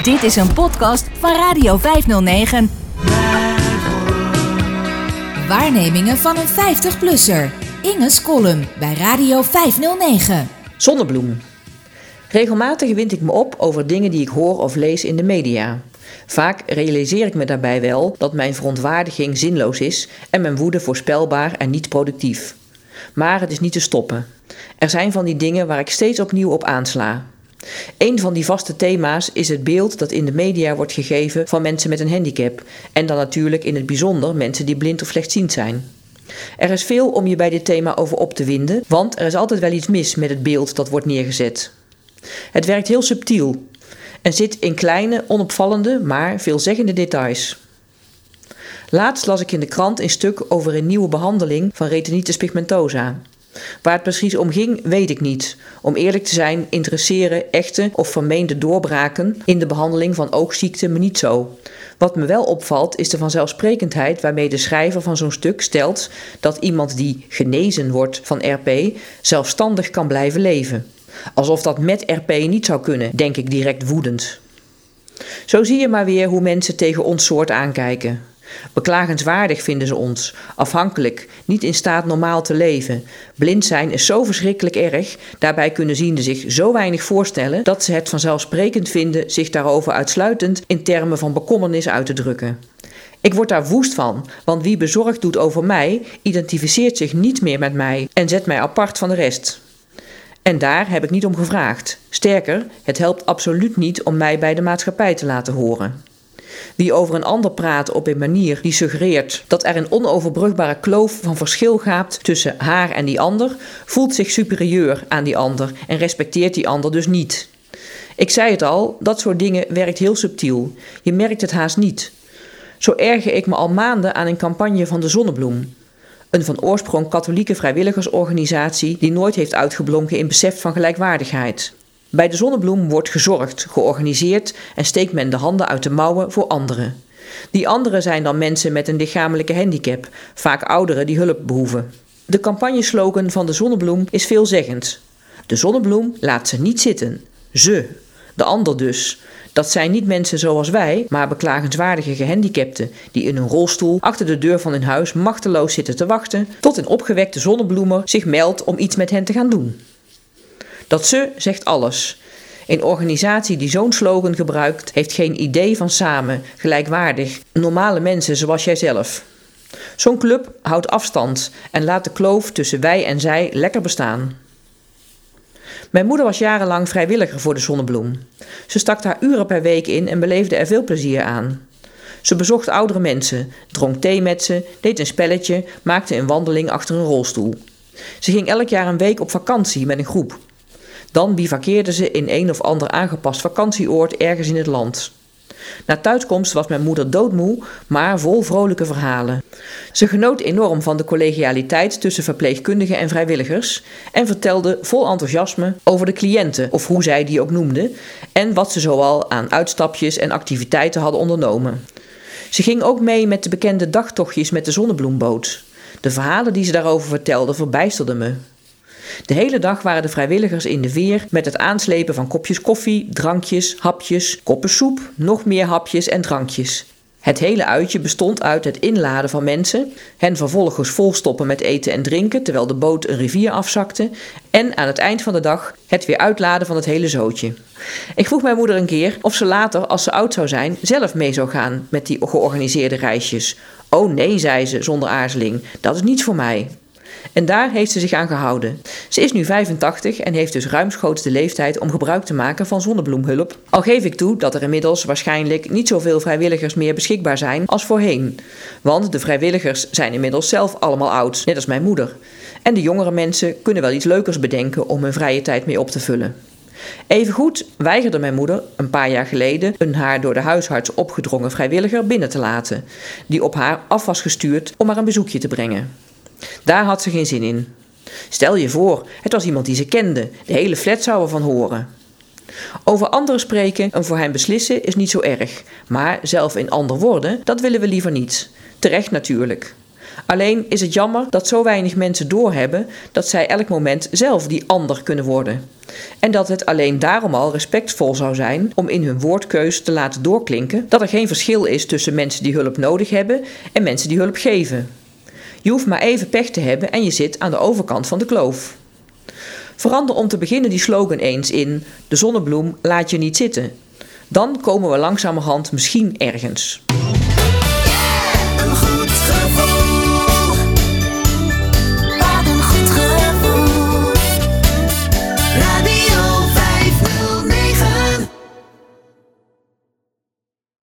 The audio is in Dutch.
Dit is een podcast van Radio 509. Waarnemingen van een 50-plusser. Inge's column bij Radio 509. Zonnebloem. Regelmatig wind ik me op over dingen die ik hoor of lees in de media. Vaak realiseer ik me daarbij wel dat mijn verontwaardiging zinloos is en mijn woede voorspelbaar en niet productief. Maar het is niet te stoppen. Er zijn van die dingen waar ik steeds opnieuw op aansla. Een van die vaste thema's is het beeld dat in de media wordt gegeven van mensen met een handicap. En dan natuurlijk in het bijzonder mensen die blind of slechtziend zijn. Er is veel om je bij dit thema over op te winden, want er is altijd wel iets mis met het beeld dat wordt neergezet. Het werkt heel subtiel en zit in kleine, onopvallende, maar veelzeggende details. Laatst las ik in de krant een stuk over een nieuwe behandeling van retinitis pigmentosa. Waar het precies om ging, weet ik niet. Om eerlijk te zijn, interesseren echte of vermeende doorbraken in de behandeling van oogziekte me niet zo. Wat me wel opvalt, is de vanzelfsprekendheid waarmee de schrijver van zo'n stuk stelt dat iemand die genezen wordt van RP zelfstandig kan blijven leven. Alsof dat met RP niet zou kunnen, denk ik direct woedend. Zo zie je maar weer hoe mensen tegen ons soort aankijken. Beklagenswaardig vinden ze ons, afhankelijk, niet in staat normaal te leven. Blind zijn is zo verschrikkelijk erg, daarbij kunnen zienden zich zo weinig voorstellen dat ze het vanzelfsprekend vinden zich daarover uitsluitend in termen van bekommernis uit te drukken. Ik word daar woest van, want wie bezorgd doet over mij, identificeert zich niet meer met mij en zet mij apart van de rest. En daar heb ik niet om gevraagd. Sterker, het helpt absoluut niet om mij bij de maatschappij te laten horen. Wie over een ander praat op een manier die suggereert dat er een onoverbrugbare kloof van verschil gaat tussen haar en die ander, voelt zich superieur aan die ander en respecteert die ander dus niet. Ik zei het al, dat soort dingen werkt heel subtiel. Je merkt het haast niet. Zo erger ik me al maanden aan een campagne van de Zonnebloem. Een van oorsprong katholieke vrijwilligersorganisatie die nooit heeft uitgeblonken in besef van gelijkwaardigheid. Bij de zonnebloem wordt gezorgd, georganiseerd en steekt men de handen uit de mouwen voor anderen. Die anderen zijn dan mensen met een lichamelijke handicap, vaak ouderen die hulp behoeven. De campagneslogan van de zonnebloem is veelzeggend. De zonnebloem laat ze niet zitten. Ze, de ander dus. Dat zijn niet mensen zoals wij, maar beklagenswaardige gehandicapten die in een rolstoel achter de deur van hun huis machteloos zitten te wachten tot een opgewekte zonnebloemer zich meldt om iets met hen te gaan doen. Dat ze zegt alles. Een organisatie die zo'n slogan gebruikt, heeft geen idee van samen, gelijkwaardig, normale mensen zoals jijzelf. Zo'n club houdt afstand en laat de kloof tussen wij en zij lekker bestaan. Mijn moeder was jarenlang vrijwilliger voor de Zonnebloem. Ze stak daar uren per week in en beleefde er veel plezier aan. Ze bezocht oudere mensen, dronk thee met ze, deed een spelletje, maakte een wandeling achter een rolstoel. Ze ging elk jaar een week op vakantie met een groep. Dan bivakkeerden ze in een of ander aangepast vakantieoord ergens in het land. Na thuiskomst was mijn moeder doodmoe, maar vol vrolijke verhalen. Ze genoot enorm van de collegialiteit tussen verpleegkundigen en vrijwilligers en vertelde vol enthousiasme over de cliënten, of hoe zij die ook noemden, en wat ze zoal aan uitstapjes en activiteiten hadden ondernomen. Ze ging ook mee met de bekende dagtochtjes met de zonnebloemboot. De verhalen die ze daarover vertelde verbijsterden me. De hele dag waren de vrijwilligers in de veer met het aanslepen van kopjes koffie, drankjes, hapjes, koppen soep, nog meer hapjes en drankjes. Het hele uitje bestond uit het inladen van mensen, hen vervolgens volstoppen met eten en drinken terwijl de boot een rivier afzakte en aan het eind van de dag het weer uitladen van het hele zootje. Ik vroeg mijn moeder een keer of ze later, als ze oud zou zijn, zelf mee zou gaan met die georganiseerde reisjes. Oh nee, zei ze zonder aarzeling, dat is niets voor mij. En daar heeft ze zich aan gehouden. Ze is nu 85 en heeft dus ruimschoots de leeftijd om gebruik te maken van zonnebloemhulp. Al geef ik toe dat er inmiddels waarschijnlijk niet zoveel vrijwilligers meer beschikbaar zijn als voorheen. Want de vrijwilligers zijn inmiddels zelf allemaal oud, net als mijn moeder. En de jongere mensen kunnen wel iets leukers bedenken om hun vrije tijd mee op te vullen. Evengoed weigerde mijn moeder een paar jaar geleden een haar door de huisarts opgedrongen vrijwilliger binnen te laten, die op haar af was gestuurd om haar een bezoekje te brengen. Daar had ze geen zin in. Stel je voor, het was iemand die ze kende. De hele flat zou ervan horen. Over anderen spreken en voor hen beslissen is niet zo erg. Maar zelf in ander worden, dat willen we liever niet. Terecht natuurlijk. Alleen is het jammer dat zo weinig mensen doorhebben dat zij elk moment zelf die ander kunnen worden. En dat het alleen daarom al respectvol zou zijn om in hun woordkeus te laten doorklinken dat er geen verschil is tussen mensen die hulp nodig hebben en mensen die hulp geven. Je hoeft maar even pech te hebben en je zit aan de overkant van de kloof. Verander om te beginnen die slogan eens in: De zonnebloem laat je niet zitten. Dan komen we langzamerhand misschien ergens.